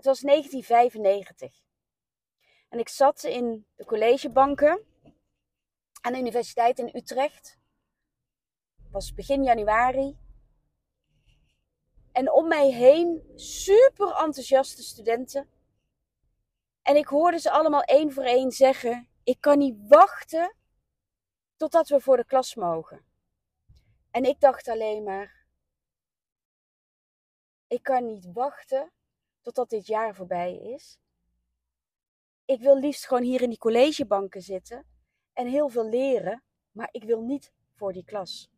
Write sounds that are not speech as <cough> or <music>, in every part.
Het was 1995. En ik zat in de collegebanken aan de Universiteit in Utrecht. Het was begin januari. En om mij heen super enthousiaste studenten. En ik hoorde ze allemaal één voor één zeggen: Ik kan niet wachten totdat we voor de klas mogen. En ik dacht alleen maar: Ik kan niet wachten totdat dit jaar voorbij is. Ik wil liefst gewoon hier in die collegebanken zitten en heel veel leren, maar ik wil niet voor die klas.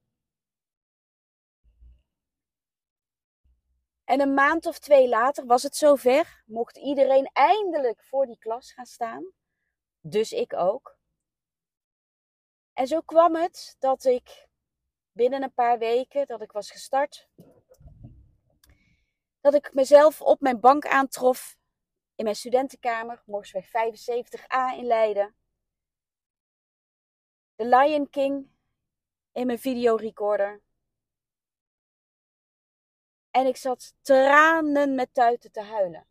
En een maand of twee later was het zover, mocht iedereen eindelijk voor die klas gaan staan. Dus ik ook. En zo kwam het dat ik binnen een paar weken dat ik was gestart, dat ik mezelf op mijn bank aantrof in mijn studentenkamer, Morsweg 75a in Leiden. The Lion King in mijn videorecorder. En ik zat tranen met tuiten te huilen.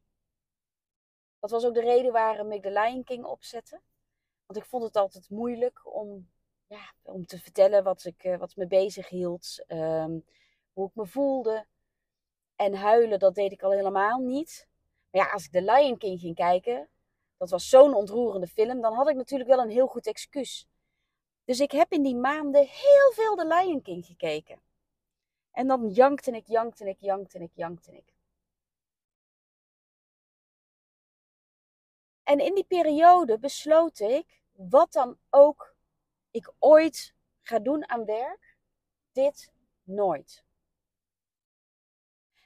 Dat was ook de reden waarom ik The Lion King opzette. Want ik vond het altijd moeilijk om, ja, om te vertellen wat, ik, eh, wat me bezig hield. Um, hoe ik me voelde. En huilen, dat deed ik al helemaal niet. Maar ja, als ik The Lion King ging kijken, dat was zo'n ontroerende film, dan had ik natuurlijk wel een heel goed excuus. Dus ik heb in die maanden heel veel The Lion King gekeken. En dan jankte ik, jankte ik, jankte ik, jankte ik. En in die periode besloot ik, wat dan ook ik ooit ga doen aan werk, dit nooit.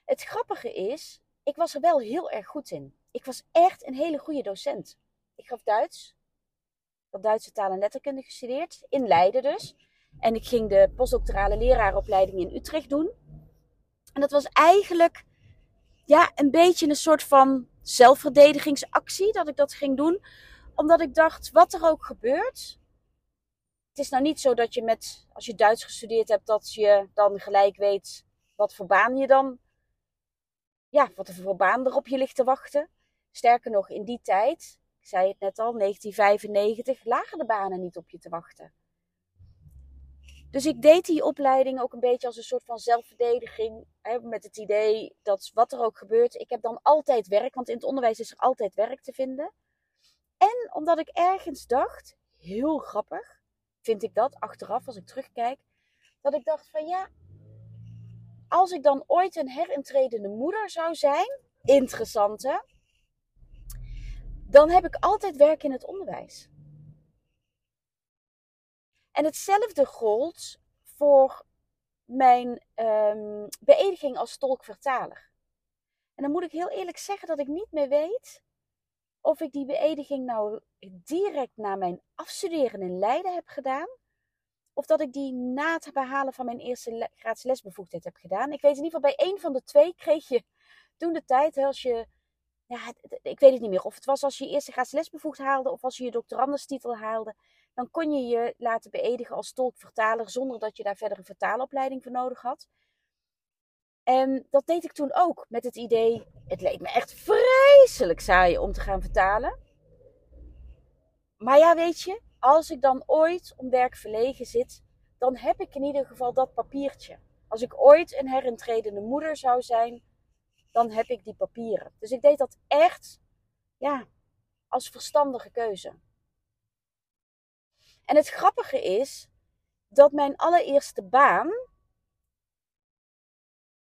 Het grappige is, ik was er wel heel erg goed in. Ik was echt een hele goede docent. Ik gaf Duits. Ik had Duitse taal en letterkunde gestudeerd, in Leiden dus. En ik ging de postdoctorale leraaropleiding in Utrecht doen. En dat was eigenlijk ja, een beetje een soort van zelfverdedigingsactie dat ik dat ging doen. Omdat ik dacht, wat er ook gebeurt. Het is nou niet zo dat je met, als je Duits gestudeerd hebt, dat je dan gelijk weet wat voor baan je dan ja, wat er voor baan er op je ligt te wachten. Sterker nog, in die tijd, ik zei het net al, 1995, lagen de banen niet op je te wachten. Dus ik deed die opleiding ook een beetje als een soort van zelfverdediging. Hè, met het idee dat wat er ook gebeurt, ik heb dan altijd werk. Want in het onderwijs is er altijd werk te vinden. En omdat ik ergens dacht, heel grappig, vind ik dat achteraf als ik terugkijk. Dat ik dacht van ja, als ik dan ooit een herintredende moeder zou zijn, interessante, dan heb ik altijd werk in het onderwijs. En hetzelfde gold voor mijn um, beëdiging als tolkvertaler. En dan moet ik heel eerlijk zeggen dat ik niet meer weet of ik die beëdiging nou direct na mijn afstuderen in Leiden heb gedaan of dat ik die na het behalen van mijn eerste graads lesbevoegdheid heb gedaan. Ik weet in ieder geval, bij één van de twee kreeg je toen de tijd, als je, ja, ik weet het niet meer, of het was als je eerste graads lesbevoegd haalde of als je je doctorandustitel haalde, dan kon je je laten beëdigen als tolkvertaler zonder dat je daar verder een vertaalopleiding voor nodig had. En dat deed ik toen ook met het idee, het leek me echt vreselijk saai om te gaan vertalen. Maar ja, weet je, als ik dan ooit om werk verlegen zit, dan heb ik in ieder geval dat papiertje. Als ik ooit een herintredende moeder zou zijn, dan heb ik die papieren. Dus ik deed dat echt, ja, als verstandige keuze. En het grappige is dat mijn allereerste baan,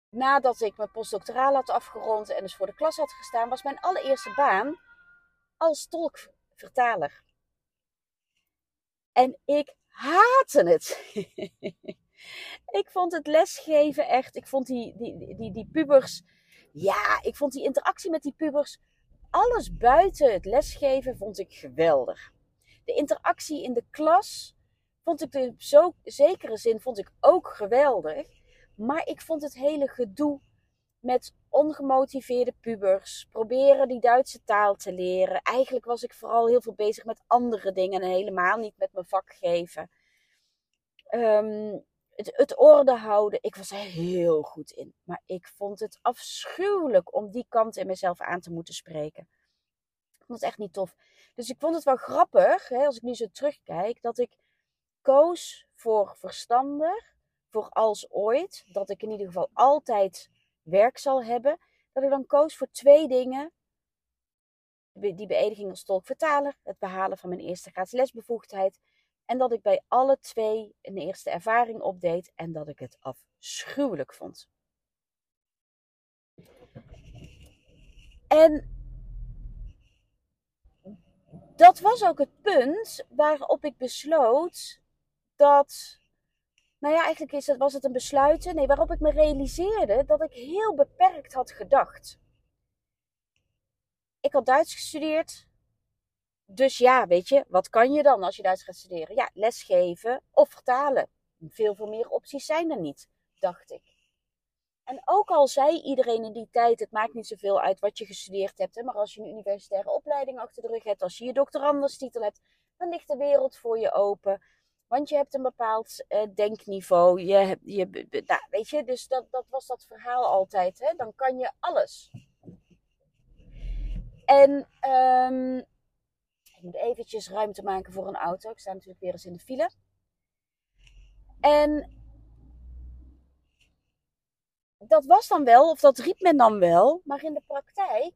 nadat ik mijn postdoctoraal had afgerond en dus voor de klas had gestaan, was mijn allereerste baan als tolkvertaler. En ik haatte het. <laughs> ik vond het lesgeven echt. Ik vond die, die, die, die pubers. Ja, ik vond die interactie met die pubers, alles buiten het lesgeven, vond ik geweldig. De interactie in de klas vond ik in zo zekere zin vond ik ook geweldig. Maar ik vond het hele gedoe met ongemotiveerde pubers, proberen die Duitse taal te leren. Eigenlijk was ik vooral heel veel bezig met andere dingen en helemaal niet met mijn vak geven. Um, het, het orde houden, ik was er heel goed in. Maar ik vond het afschuwelijk om die kant in mezelf aan te moeten spreken. Ik vond het echt niet tof. Dus ik vond het wel grappig, hè, als ik nu zo terugkijk, dat ik koos voor verstandig, voor als ooit, dat ik in ieder geval altijd werk zal hebben, dat ik dan koos voor twee dingen. Die beëdiging als tolkvertaler, het behalen van mijn eerste gratis lesbevoegdheid en dat ik bij alle twee een eerste ervaring opdeed en dat ik het afschuwelijk vond. En dat was ook het punt waarop ik besloot dat. Nou ja, eigenlijk is was het een besluiten. Nee, waarop ik me realiseerde dat ik heel beperkt had gedacht. Ik had Duits gestudeerd. Dus ja, weet je, wat kan je dan als je Duits gaat studeren? Ja, lesgeven of vertalen. Veel, veel meer opties zijn er niet, dacht ik. En ook al zei iedereen in die tijd, het maakt niet zoveel uit wat je gestudeerd hebt, hè, maar als je een universitaire opleiding achter de rug hebt, als je je doctoranderstitel hebt, dan ligt de wereld voor je open. Want je hebt een bepaald uh, denkniveau. Je je, nou, weet je, dus dat, dat was dat verhaal altijd. Hè? Dan kan je alles. En um, ik moet eventjes ruimte maken voor een auto. Ik sta natuurlijk weer eens in de file. En dat was dan wel, of dat riep men dan wel, maar in de praktijk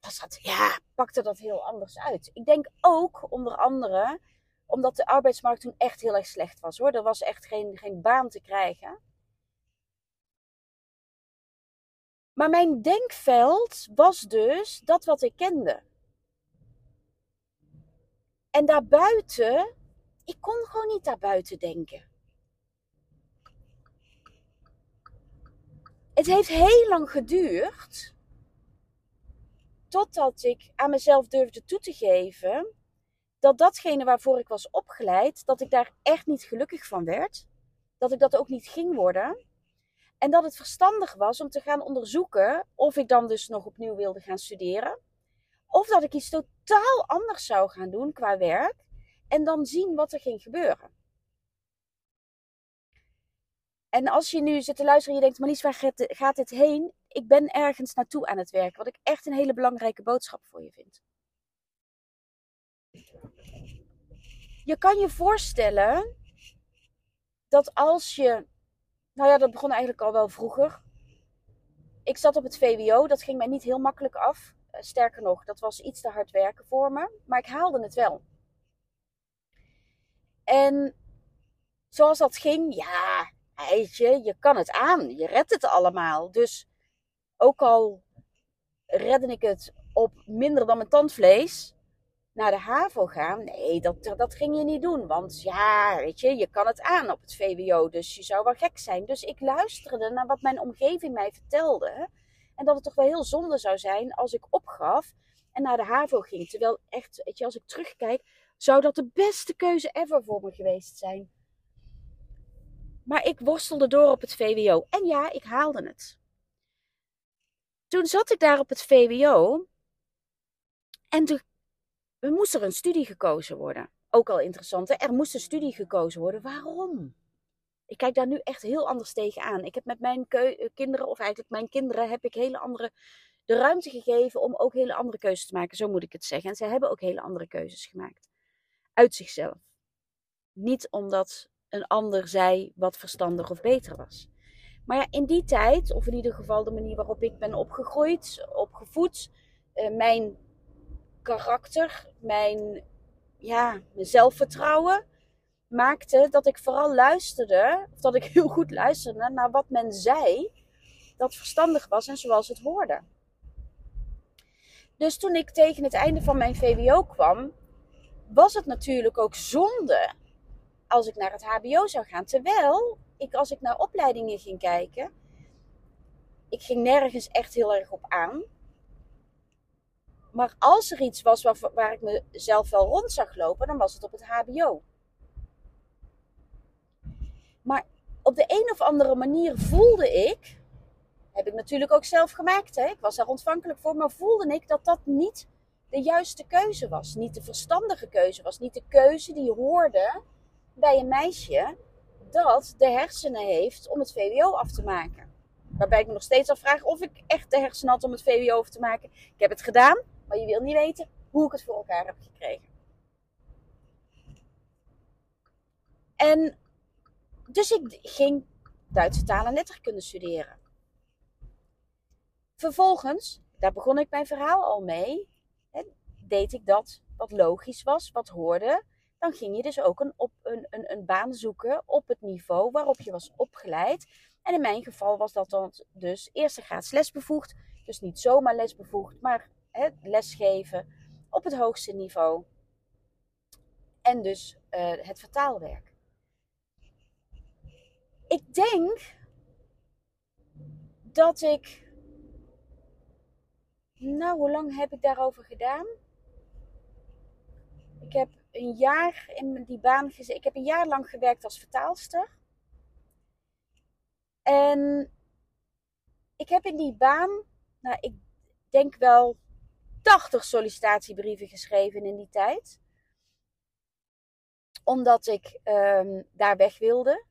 was dat, ja, pakte dat heel anders uit. Ik denk ook, onder andere, omdat de arbeidsmarkt toen echt heel erg slecht was hoor. Er was echt geen, geen baan te krijgen. Maar mijn denkveld was dus dat wat ik kende. En daarbuiten, ik kon gewoon niet daarbuiten denken. Het heeft heel lang geduurd totdat ik aan mezelf durfde toe te geven dat datgene waarvoor ik was opgeleid, dat ik daar echt niet gelukkig van werd. Dat ik dat ook niet ging worden. En dat het verstandig was om te gaan onderzoeken of ik dan dus nog opnieuw wilde gaan studeren. Of dat ik iets totaal anders zou gaan doen qua werk. En dan zien wat er ging gebeuren. En als je nu zit te luisteren en je denkt, Marlies, waar gaat dit heen? Ik ben ergens naartoe aan het werken. Wat ik echt een hele belangrijke boodschap voor je vind. Je kan je voorstellen dat als je. Nou ja, dat begon eigenlijk al wel vroeger. Ik zat op het VWO, dat ging mij niet heel makkelijk af. Eh, sterker nog, dat was iets te hard werken voor me. Maar ik haalde het wel. En zoals dat ging, ja, eitje, je kan het aan. Je redt het allemaal. Dus ook al redde ik het op minder dan mijn tandvlees naar de HAVO gaan. Nee, dat, dat ging je niet doen. Want ja, weet je, je kan het aan op het VWO. Dus je zou wel gek zijn. Dus ik luisterde naar wat mijn omgeving mij vertelde. En dat het toch wel heel zonde zou zijn als ik opgaf en naar de HAVO ging. Terwijl echt, weet je, als ik terugkijk, zou dat de beste keuze ever voor me geweest zijn. Maar ik worstelde door op het VWO. En ja, ik haalde het. Toen zat ik daar op het VWO. En toen er moest er een studie gekozen worden. Ook al interessant, hè? er moest een studie gekozen worden. Waarom? Ik kijk daar nu echt heel anders tegenaan. Ik heb met mijn eh, kinderen, of eigenlijk mijn kinderen, heb ik hele andere de ruimte gegeven om ook hele andere keuzes te maken. Zo moet ik het zeggen. En ze hebben ook hele andere keuzes gemaakt. Uit zichzelf. Niet omdat een ander zei wat verstandig of beter was. Maar ja, in die tijd, of in ieder geval de manier waarop ik ben opgegroeid, opgevoed, uh, mijn karakter, mijn, ja, zelfvertrouwen maakte dat ik vooral luisterde, of dat ik <laughs> heel goed luisterde naar wat men zei dat verstandig was en zoals het hoorde. Dus toen ik tegen het einde van mijn VWO kwam, was het natuurlijk ook zonde als ik naar het HBO zou gaan. Terwijl ik, als ik naar opleidingen ging kijken, ik ging nergens echt heel erg op aan. Maar als er iets was waar, waar ik mezelf wel rond zag lopen, dan was het op het HBO. Maar op de een of andere manier voelde ik, heb ik natuurlijk ook zelf gemaakt, hè? ik was daar ontvankelijk voor, maar voelde ik dat dat niet de juiste keuze was. Niet de verstandige keuze was. Niet de keuze die hoorde bij een meisje dat de hersenen heeft om het VWO af te maken. Waarbij ik me nog steeds afvraag of ik echt de hersenen had om het VWO af te maken. Ik heb het gedaan, maar je wil niet weten hoe ik het voor elkaar heb gekregen. En dus ik ging Duitse taal en letterkunde studeren. Vervolgens, daar begon ik mijn verhaal al mee, deed ik dat wat logisch was, wat hoorde. Dan ging je dus ook een, op, een, een, een baan zoeken op het niveau waarop je was opgeleid. En in mijn geval was dat dan dus eerste graads lesbevoegd. Dus niet zomaar lesbevoegd, maar hè, lesgeven op het hoogste niveau. En dus uh, het vertaalwerk. Ik denk dat ik. Nou, hoe lang heb ik daarover gedaan? Ik heb een jaar in die baan gezeten. Ik heb een jaar lang gewerkt als vertaalster. En ik heb in die baan, nou, ik denk wel 80 sollicitatiebrieven geschreven in die tijd. Omdat ik um, daar weg wilde.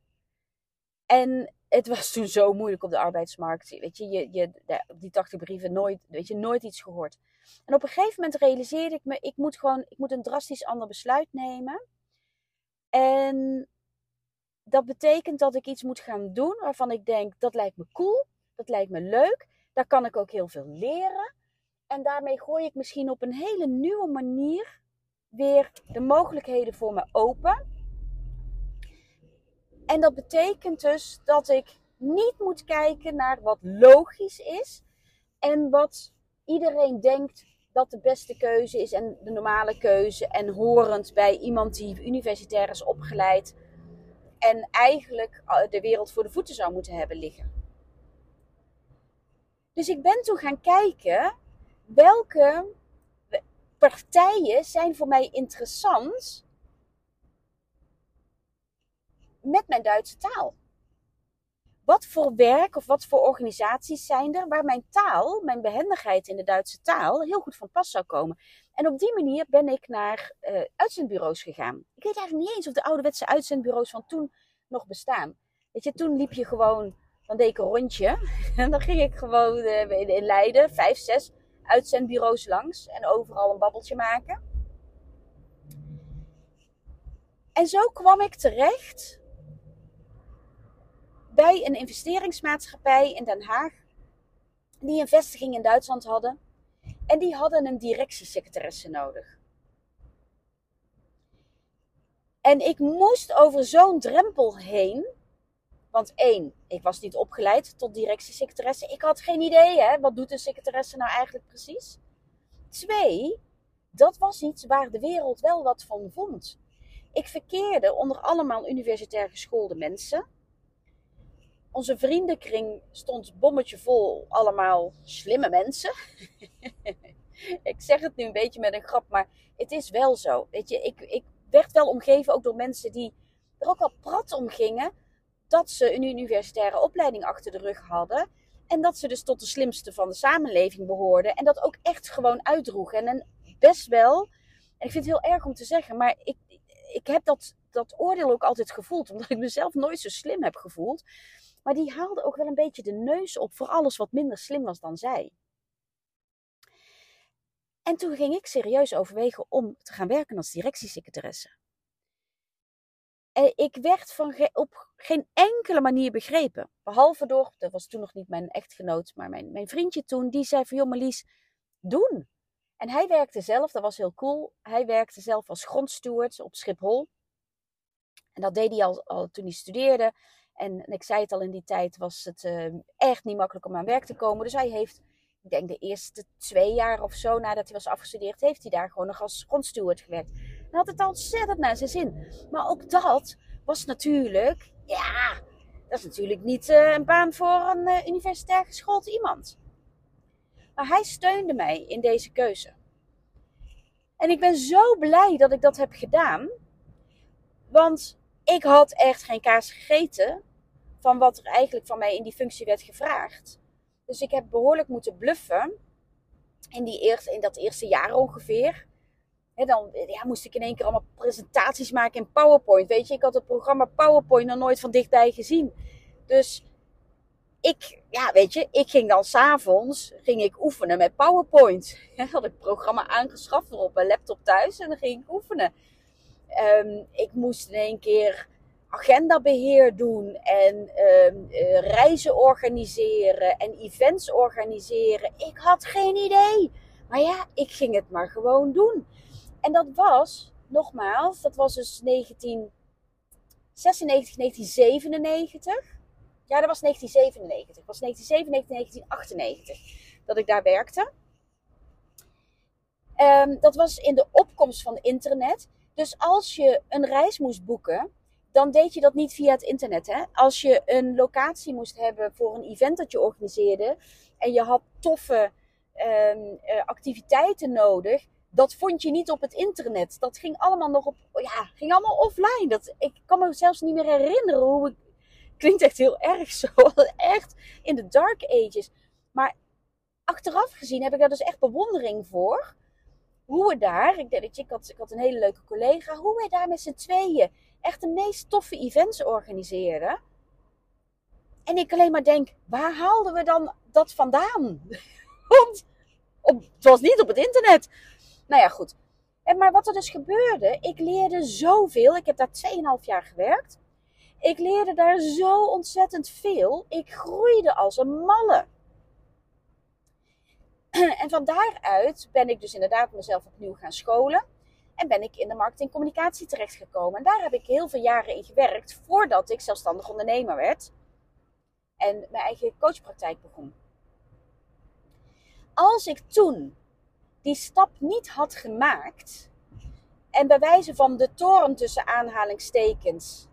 En het was toen zo moeilijk op de arbeidsmarkt. Weet je, je, je die 80 brieven nooit, weet je, nooit iets gehoord. En op een gegeven moment realiseerde ik me, ik moet gewoon, ik moet een drastisch ander besluit nemen. En dat betekent dat ik iets moet gaan doen waarvan ik denk, dat lijkt me cool, dat lijkt me leuk, daar kan ik ook heel veel leren. En daarmee gooi ik misschien op een hele nieuwe manier weer de mogelijkheden voor me open. En dat betekent dus dat ik niet moet kijken naar wat logisch is en wat iedereen denkt dat de beste keuze is en de normale keuze. En horend bij iemand die universitair is opgeleid. En eigenlijk eh, de wereld voor de voeten zou moeten hebben liggen. Dus ik ben toen gaan kijken welke partijen zijn voor mij interessant met mijn Duitse taal wat voor werk of wat voor organisaties zijn er waar mijn taal, mijn behendigheid in de Duitse taal, heel goed van pas zou komen. En op die manier ben ik naar uh, uitzendbureaus gegaan. Ik weet eigenlijk niet eens of de ouderwetse uitzendbureaus van toen nog bestaan. Weet je, toen liep je gewoon, dan deed een rondje. <laughs> En dan ging ik gewoon uh, in Leiden, vijf, zes uitzendbureaus langs. En overal een babbeltje maken. En zo kwam ik terecht bij een investeringsmaatschappij in Den Haag. Die een vestiging in Duitsland hadden. En die hadden een directiesecretaresse nodig. En ik moest over zo'n drempel heen. Want één, ik was niet opgeleid tot directiesecretaresse. Ik had geen idee, hè, wat doet een secretaresse nou eigenlijk precies? Twee, dat was iets waar de wereld wel wat van vond. Ik verkeerde onder allemaal universitair geschoolde mensen onze vriendenkring stond bommetje vol, allemaal slimme mensen. <laughs> ik zeg het nu een beetje met een grap, maar het is wel zo. Weet je, ik, ik werd wel omgeven ook door mensen die er ook al prat om gingen dat ze een universitaire opleiding achter de rug hadden. En dat ze dus tot de slimste van de samenleving behoorden. En dat ook echt gewoon uitdroegen. En best wel, en ik vind het heel erg om te zeggen, maar ik, ik heb dat, dat oordeel ook altijd gevoeld. Omdat ik mezelf nooit zo slim heb gevoeld. Maar die haalde ook wel een beetje de neus op voor alles wat minder slim was dan zij. En toen ging ik serieus overwegen om te gaan werken als directiesecretaresse. En ik werd van op geen enkele manier begrepen. Behalve door, dat was toen nog niet mijn echtgenoot, maar mijn, mijn vriendje toen, die zei van joh Marlies, doen. En hij werkte zelf, dat was heel cool, hij werkte zelf als grondsteward op Schiphol. En dat deed hij al, al toen hij studeerde. En, ik zei het al in die tijd, was het uh, echt niet makkelijk om aan werk te komen. Dus hij heeft, ik denk de eerste twee jaar of zo nadat hij was afgestudeerd, heeft hij daar gewoon nog als grondsteward gewerkt. En had het ontzettend naar zijn zin. Maar ook dat was natuurlijk, ja, Dat is natuurlijk niet uh, een baan voor een uh, universitair geschoold iemand. Maar hij steunde mij in deze keuze. En ik ben zo blij dat ik dat heb gedaan. Want ik had echt geen kaas gegeten van wat er eigenlijk van mij in die functie werd gevraagd. Dus ik heb behoorlijk moeten bluffen in, die eerste, in dat eerste jaar ongeveer. Dan moest ik in één keer allemaal presentaties maken in PowerPoint. Weet je, ik had het programma PowerPoint nog nooit van dichtbij gezien. Dus ik, ja, weet je, ik ging dan s'avonds ging ik oefenen met PowerPoint. <laughs> Ja, had ik het programma aangeschaft op mijn laptop thuis en dan ging ik oefenen. Um, ik moest in één keer agendabeheer doen en um, uh, reizen organiseren en events organiseren. Ik had geen idee. Maar ja, ik ging het maar gewoon doen. En dat was, nogmaals, dat was dus 1996, 1997. Ja, dat was 1997. Dat was 1997, 1998 dat ik daar werkte. Um, dat was in de opkomst van internet. Dus als je een reis moest boeken, dan deed je dat niet via het internet. Hè? Als je een locatie moest hebben voor een event dat je organiseerde en je had toffe um, activiteiten nodig, dat vond je niet op het internet. Dat ging allemaal nog op, ja, ging allemaal offline. Dat, ik kan me zelfs niet meer herinneren hoe ik, <laughs> klinkt echt heel erg zo, <laughs> echt in de dark ages. Maar achteraf gezien heb ik daar dus echt bewondering voor. Hoe we daar, ik, weet ik, had, ik had een hele leuke collega, hoe wij daar met z'n tweeën echt de meest toffe events organiseerden. En ik alleen maar denk, waar haalden we dan dat vandaan? <laughs> Want op, het was niet op het internet. Nou ja, goed. En maar wat er dus gebeurde, ik leerde zoveel. Ik heb daar 2,5 jaar gewerkt. Ik leerde daar zo ontzettend veel. Ik groeide als een malle. <clears throat> En van daaruit ben ik dus inderdaad mezelf opnieuw gaan scholen. En ben ik in de marketingcommunicatie terechtgekomen. En daar heb ik heel veel jaren in gewerkt voordat ik zelfstandig ondernemer werd. En mijn eigen coachpraktijk begon. Als ik toen die stap niet had gemaakt. En bij wijze van de toren tussen aanhalingstekens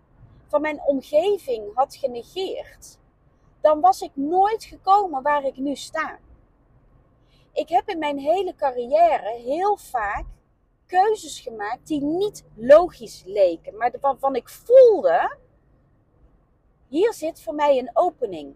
van mijn omgeving had genegeerd. Dan was ik nooit gekomen waar ik nu sta. Ik heb in mijn hele carrière heel vaak keuzes gemaakt die niet logisch leken, maar waarvan ik voelde: hier zit voor mij een opening.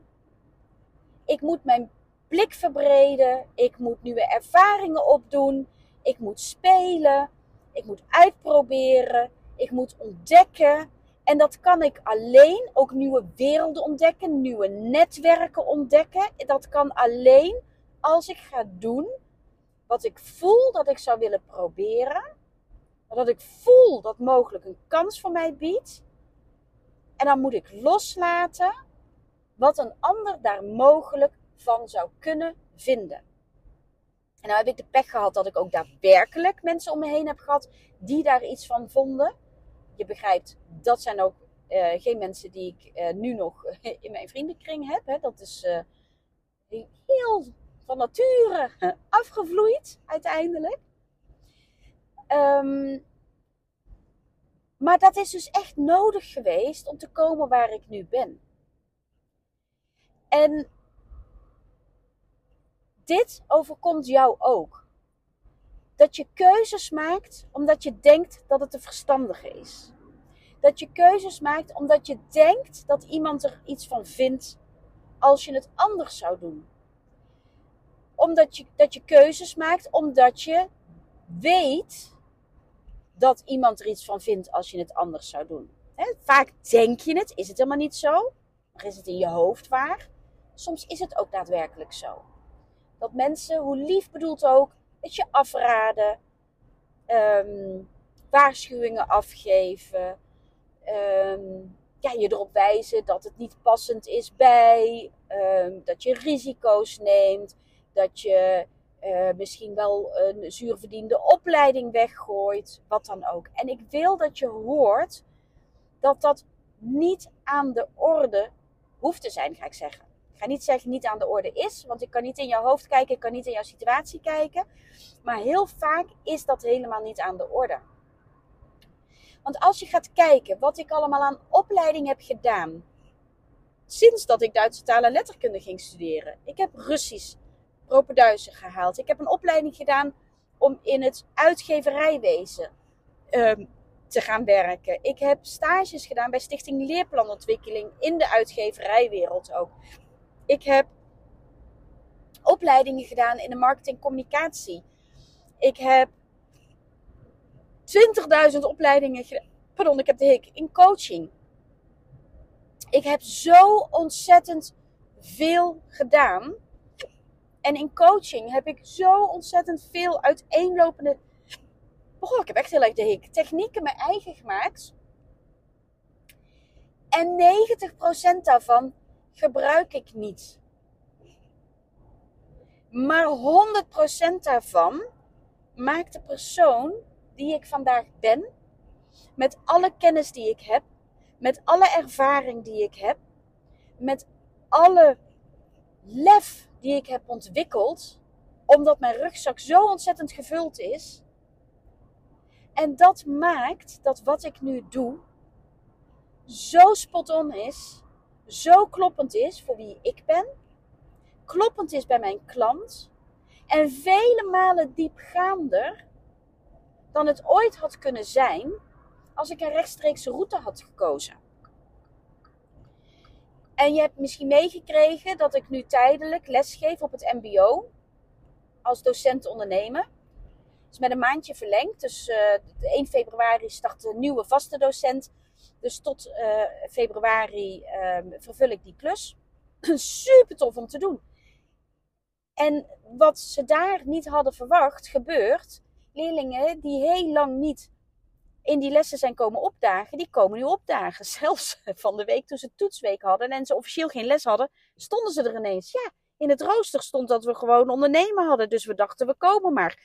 Ik moet mijn blik verbreden, ik moet nieuwe ervaringen opdoen, ik moet spelen, ik moet uitproberen, ik moet ontdekken. En dat kan ik alleen, ook nieuwe werelden ontdekken, nieuwe netwerken ontdekken. Dat kan alleen als ik ga doen wat ik voel dat ik zou willen proberen. Dat ik voel dat mogelijk een kans voor mij biedt. En dan moet ik loslaten wat een ander daar mogelijk van zou kunnen vinden. En nou heb ik de pech gehad dat ik ook daadwerkelijk mensen om me heen heb gehad die daar iets van vonden. Je begrijpt, dat zijn ook uh, geen mensen die ik uh, nu nog <laughs> in mijn vriendenkring heb. Hè. Dat is uh, heel van nature afgevloeid uiteindelijk. Um, maar dat is dus echt nodig geweest om te komen waar ik nu ben. En dit overkomt jou ook. Dat je keuzes maakt omdat je denkt dat het te verstandige is. Dat je keuzes maakt omdat je denkt dat iemand er iets van vindt als je het anders zou doen omdat je, dat je keuzes maakt omdat je weet dat iemand er iets van vindt als je het anders zou doen. vaak denk je het, is het helemaal niet zo. Maar is het in je hoofd waar? Soms is het ook daadwerkelijk zo. Dat mensen, hoe lief bedoeld ook, het je afraden, ehm, waarschuwingen afgeven, ehm, ja, je erop wijzen dat het niet passend is bij, ehm, dat je risico's neemt, dat je uh, misschien wel een zuurverdiende opleiding weggooit, wat dan ook. En ik wil dat je hoort dat dat niet aan de orde hoeft te zijn, ga ik zeggen. Ik ga niet zeggen niet aan de orde is, want ik kan niet in jouw hoofd kijken, ik kan niet in jouw situatie kijken. Maar heel vaak is dat helemaal niet aan de orde. Want als je gaat kijken wat ik allemaal aan opleiding heb gedaan, sinds dat ik Duitse taal en letterkunde ging studeren. Ik heb Russisch propeduizen gehaald. Ik heb een opleiding gedaan om in het uitgeverijwezen um, te gaan werken. Ik heb stages gedaan bij Stichting Leerplanontwikkeling in de uitgeverijwereld ook. Ik heb opleidingen gedaan in de marketing communicatie. Ik heb 20.000 opleidingen gedaan. Pardon, ik heb de hik in coaching. Ik heb zo ontzettend veel gedaan. En in coaching heb ik zo ontzettend veel uiteenlopende. Oh, ik heb echt heel erg de hik. Technieken mijn eigen gemaakt. En 90% daarvan gebruik ik niet. Maar 100% daarvan maakt de persoon die ik vandaag ben, met alle kennis die ik heb, met alle ervaring die ik heb, met alle lef die ik heb ontwikkeld, omdat mijn rugzak zo ontzettend gevuld is. En dat maakt dat wat ik nu doe zo spot on is, zo kloppend is voor wie ik ben, kloppend is bij mijn klant en vele malen diepgaander dan het ooit had kunnen zijn als ik een rechtstreekse route had gekozen. En je hebt misschien meegekregen dat ik nu tijdelijk lesgeef op het MBO als docent ondernemen. Het is met een maandje verlengd. Dus uh, eh, 1 februari start de nieuwe vaste docent. Dus tot uh, februari uh, vervul ik die klus. <clears throat> Super tof om te doen. En wat ze daar niet hadden verwacht, gebeurt. Leerlingen die heel lang niet in die lessen zijn komen opdagen, die komen nu opdagen. <laughs> Zelfs van de week toen ze toetsweek hadden en ze officieel geen les hadden, stonden ze er ineens. Ja, in het rooster stond dat we gewoon ondernemen hadden. Dus we dachten, we komen maar.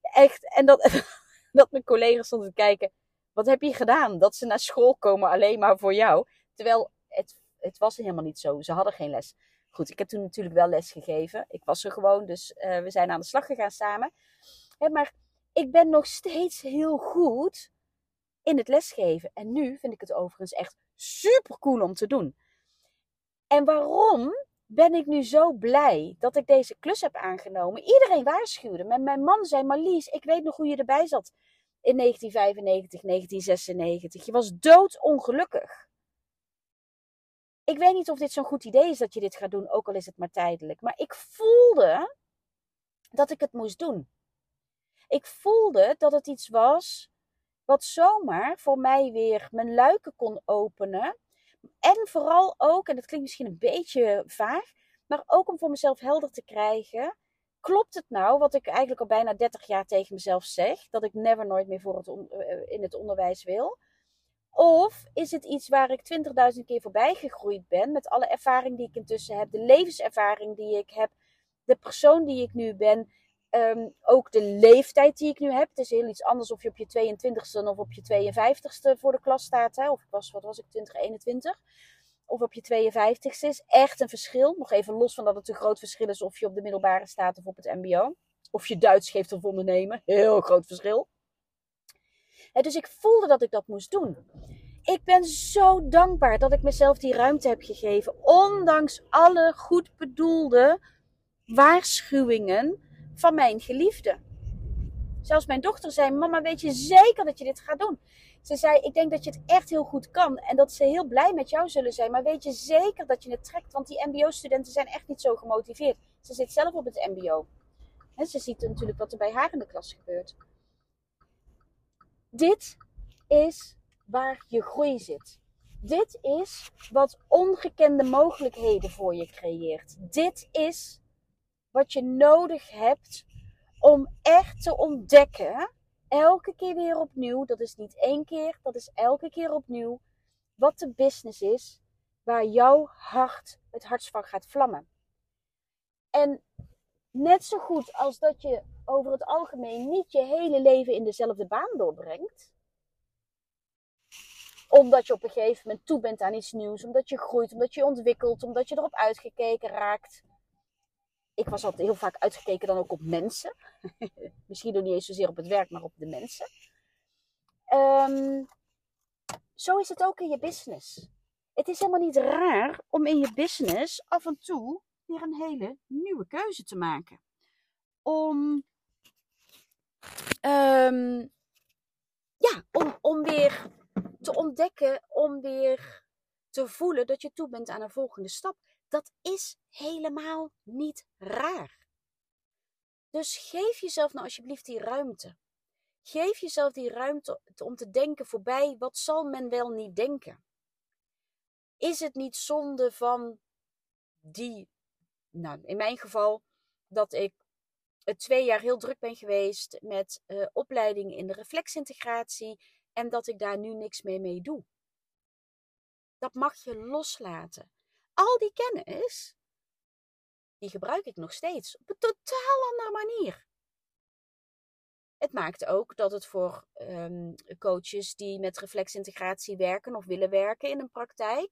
Echt. En dat, <laughs> dat mijn collega's stonden te kijken. Wat heb je gedaan? Dat ze naar school komen alleen maar voor jou. Terwijl het, het was helemaal niet zo. Ze hadden geen les. Goed, ik heb toen natuurlijk wel les gegeven. Ik was er gewoon, dus uh, we zijn aan de slag gegaan samen. maar ik ben nog steeds heel goed in het lesgeven. En nu vind ik het overigens echt super cool om te doen. En waarom ben ik nu zo blij dat ik deze klus heb aangenomen? Iedereen waarschuwde. Met mijn man zei: Marlies, ik weet nog hoe je erbij zat in 1995, 1996. Je was doodongelukkig. Ik weet niet of dit zo'n goed idee is dat je dit gaat doen, ook al is het maar tijdelijk. Maar ik voelde dat ik het moest doen. Ik voelde dat het iets was wat zomaar voor mij weer mijn luiken kon openen. En vooral ook, en dat klinkt misschien een beetje vaag, maar ook om voor mezelf helder te krijgen. Klopt het nou, wat ik eigenlijk al bijna 30 jaar tegen mezelf zeg, dat ik never nooit meer voor het eh, in het onderwijs wil? Of is het iets waar ik 20.000 keer voorbij gegroeid ben, met alle ervaring die ik intussen heb, de levenservaring die ik heb, de persoon die ik nu ben, Ehm, ook de leeftijd die ik nu heb. Het is heel iets anders of je op je 22ste of op je 52ste voor de klas staat. Hè? Of was, wat was ik, 2021. Of op je 52ste is echt een verschil. Nog even los van dat het een groot verschil is of je op de middelbare staat of op het MBO. Of je Duits geeft of ondernemen. Heel groot verschil. dus ik voelde dat ik dat moest doen. Ik ben zo dankbaar dat ik mezelf die ruimte heb gegeven. Ondanks alle goed bedoelde waarschuwingen van mijn geliefde. Zelfs mijn dochter zei: Mama, weet je zeker dat je dit gaat doen? Ze zei: Ik denk dat je het echt heel goed kan en dat ze heel blij met jou zullen zijn. Maar weet je zeker dat je het trekt? Want die MBO-studenten zijn echt niet zo gemotiveerd. Ze zit zelf op het MBO. En ze ziet natuurlijk wat er bij haar in de klas gebeurt. Dit is waar je groei zit. Dit is wat ongekende mogelijkheden voor je creëert. Dit is wat je nodig hebt om echt te ontdekken, elke keer weer opnieuw, dat is niet één keer, dat is elke keer opnieuw, wat de business is waar jouw hart het hardst van gaat vlammen. En net zo goed als dat je over het algemeen niet je hele leven in dezelfde baan doorbrengt, omdat je op een gegeven moment toe bent aan iets nieuws, omdat je groeit, omdat je ontwikkelt, omdat je erop uitgekeken raakt ik was altijd heel vaak uitgekeken dan ook op mensen. <laughs> Misschien nog niet eens zozeer op het werk, maar op de mensen. Um, zo is het ook in je business. Het is helemaal niet raar om in je business af en toe weer een hele nieuwe keuze te maken. Om, ehm, ja, om, om weer te ontdekken, om weer te voelen dat je toe bent aan een volgende stap. Dat is helemaal niet raar. Dus geef jezelf nou alsjeblieft die ruimte. Geef jezelf die ruimte om te denken voorbij, wat zal men wel niet denken? Is het niet zonde van die, nou in mijn geval, dat ik twee jaar heel druk ben geweest met uh, opleiding in de reflexintegratie en dat ik daar nu niks mee mee doe. Dat mag je loslaten. Al die kennis, die gebruik ik nog steeds op een totaal andere manier. Het maakt ook dat het voor um, coaches die met reflexintegratie werken of willen werken in een praktijk,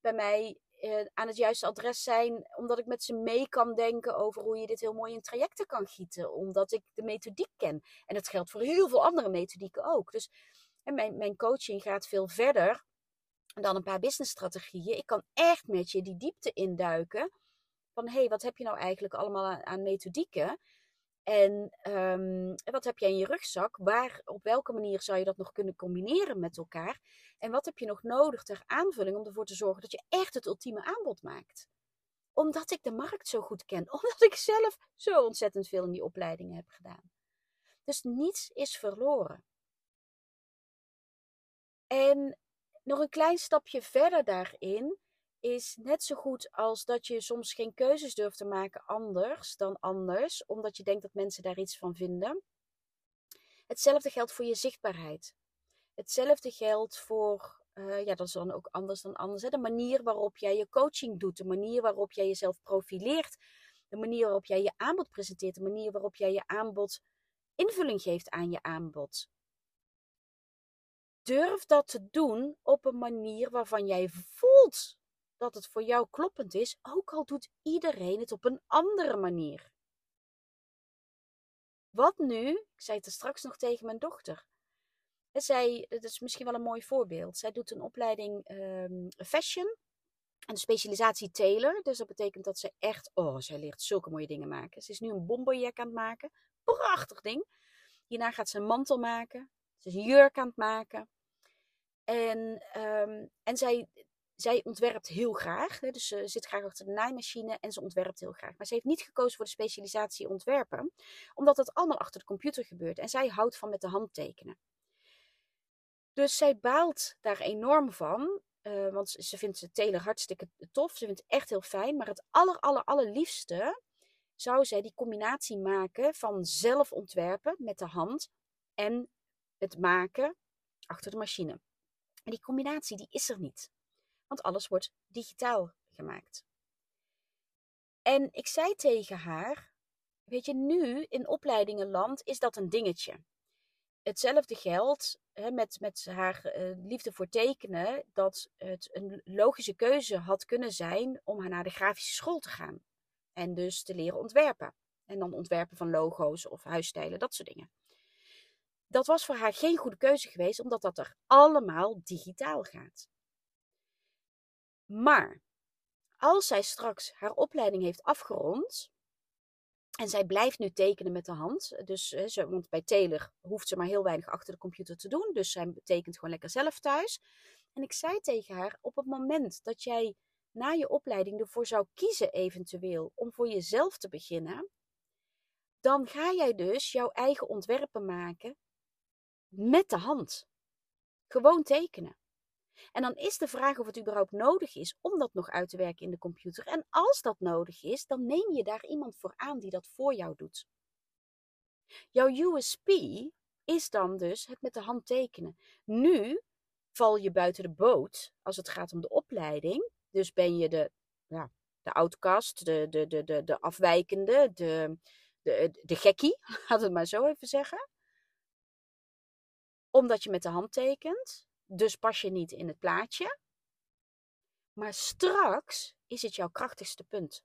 bij mij uh, aan het juiste adres zijn, omdat ik met ze mee kan denken over hoe je dit heel mooi in trajecten kan gieten, omdat ik de methodiek ken. En dat geldt voor heel veel andere methodieken ook. Dus en mijn, mijn coaching gaat veel verder dan een paar businessstrategieën. Ik kan echt met je die diepte induiken. Van hé, hey, wat heb je nou eigenlijk allemaal aan, methodieken? En um, wat heb jij in je rugzak? Waar, op welke manier zou je dat nog kunnen combineren met elkaar? En wat heb je nog nodig ter aanvulling om ervoor te zorgen dat je echt het ultieme aanbod maakt? Omdat ik de markt zo goed ken. <laughs> Omdat ik zelf zo ontzettend veel in die opleidingen heb gedaan. Dus niets is verloren. En nog een klein stapje verder daarin is net zo goed als dat je soms geen keuzes durft te maken anders dan anders, omdat je denkt dat mensen daar iets van vinden. Hetzelfde geldt voor je zichtbaarheid. Hetzelfde geldt voor, uh, ja, dat is dan ook anders dan anders. De manier waarop jij je coaching doet, de manier waarop jij jezelf profileert, de manier waarop jij je aanbod presenteert, de manier waarop jij je aanbod invulling geeft aan je aanbod durf dat te doen op een manier waarvan jij voelt dat het voor jou kloppend is, ook al doet iedereen het op een andere manier. Wat nu? Ik zei het er straks nog tegen mijn dochter. Zij, dat is misschien wel een mooi voorbeeld. Zij doet een opleiding um, fashion en specialisatie tailor. Dus dat betekent dat ze echt, oh, zij leert zulke mooie dingen maken. Ze is nu een bomberjack aan het maken. Prachtig ding. Hierna gaat ze een mantel maken. Ze is een jurk aan het maken. En, um, en zij, zij ontwerpt heel graag. Hè, dus ze zit graag achter de naaimachine en ze ontwerpt heel graag. Maar ze heeft niet gekozen voor de specialisatie ontwerpen, omdat dat allemaal achter de computer gebeurt. En zij houdt van met de hand tekenen. Dus zij baalt daar enorm van. Uh, want ze vindt ze teler hartstikke tof. Ze vindt het echt heel fijn. Maar het aller, aller, allerliefste zou zij die combinatie maken van zelf ontwerpen met de hand en het maken achter de machine. En die combinatie die is er niet. Want alles wordt digitaal gemaakt. En ik zei tegen haar, weet je, nu in opleidingenland is dat een dingetje. Hetzelfde geldt hè, met, met haar uh, liefde voor tekenen, dat het een logische keuze had kunnen zijn om haar naar de grafische school te gaan. En dus te leren ontwerpen. En dan ontwerpen van logo's of huisstijlen, dat soort dingen dat was voor haar geen goede keuze geweest, omdat dat er allemaal digitaal gaat. Maar als zij straks haar opleiding heeft afgerond en zij blijft nu tekenen met de hand, dus ze, want bij Taylor hoeft ze maar heel weinig achter de computer te doen, dus zij tekent gewoon lekker zelf thuis. En ik zei tegen haar: op het moment dat jij na je opleiding ervoor zou kiezen, eventueel om voor jezelf te beginnen, dan ga jij dus jouw eigen ontwerpen maken met de hand. Gewoon tekenen. En dan is de vraag of het überhaupt nodig is om dat nog uit te werken in de computer. En als dat nodig is, dan neem je daar iemand voor aan die dat voor jou doet. Jouw USP is dan dus het met de hand tekenen. Nu val je buiten de boot als het gaat om de opleiding. Dus ben je de, ja, de outcast, de, de, de, de, de afwijkende, de, de, de gekkie, <laughs> laat het maar zo even zeggen omdat je met de hand tekent. Dus pas je niet in het plaatje. Maar straks is het jouw krachtigste punt.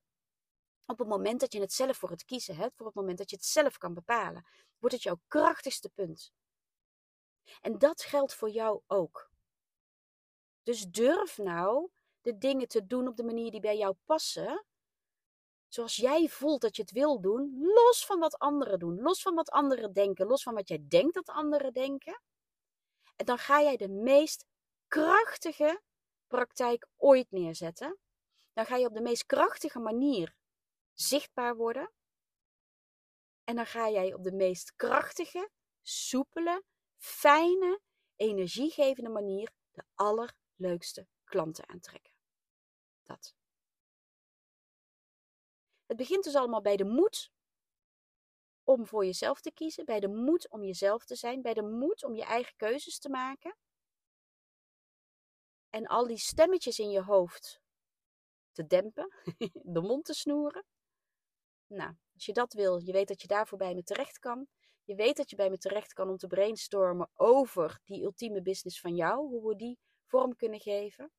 Op het moment dat je het zelf voor het kiezen hebt, voor het moment dat je het zelf kan bepalen, wordt het jouw krachtigste punt. En dat geldt voor jou ook. Dus durf nou de dingen te doen op de manier die bij jou passen. Zoals jij voelt dat je het wil doen, los van wat anderen doen, los van wat anderen denken, los van wat jij denkt dat anderen denken. En dan ga jij de meest krachtige praktijk ooit neerzetten. Dan ga je op de meest krachtige manier zichtbaar worden. En dan ga jij op de meest krachtige, soepele, fijne, energiegevende manier de allerleukste klanten aantrekken. Dat. Het begint dus allemaal bij de moed om voor jezelf te kiezen, bij de moed om jezelf te zijn, bij de moed om je eigen keuzes te maken. En al die stemmetjes in je hoofd te dempen, <laughs> de mond te snoeren. Nou, als je dat wil, je weet dat je daarvoor bij me terecht kan. Je weet dat je bij me terecht kan om te brainstormen over die ultieme business van jou, hoe we die vorm kunnen geven.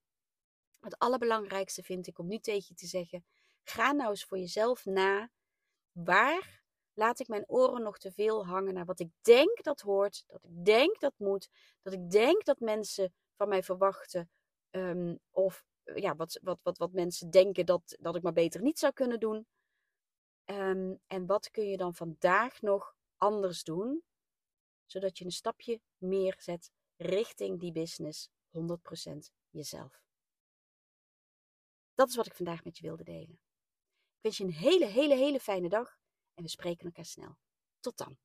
Het allerbelangrijkste vind ik om nu tegen je te zeggen: ga nou eens voor jezelf na. Waar laat ik mijn oren nog te veel hangen naar wat ik denk dat hoort, dat ik denk dat moet, dat ik denk dat mensen van mij verwachten, um, of ja, wat, wat, wat, wat mensen denken dat, dat ik maar beter niet zou kunnen doen. Um, en wat kun je dan vandaag nog anders doen, zodat je een stapje meer zet richting die business 100% jezelf. Dat is wat ik vandaag met je wilde delen. Ik wens je een hele, hele, hele fijne dag en we spreken elkaar snel. Tot dan.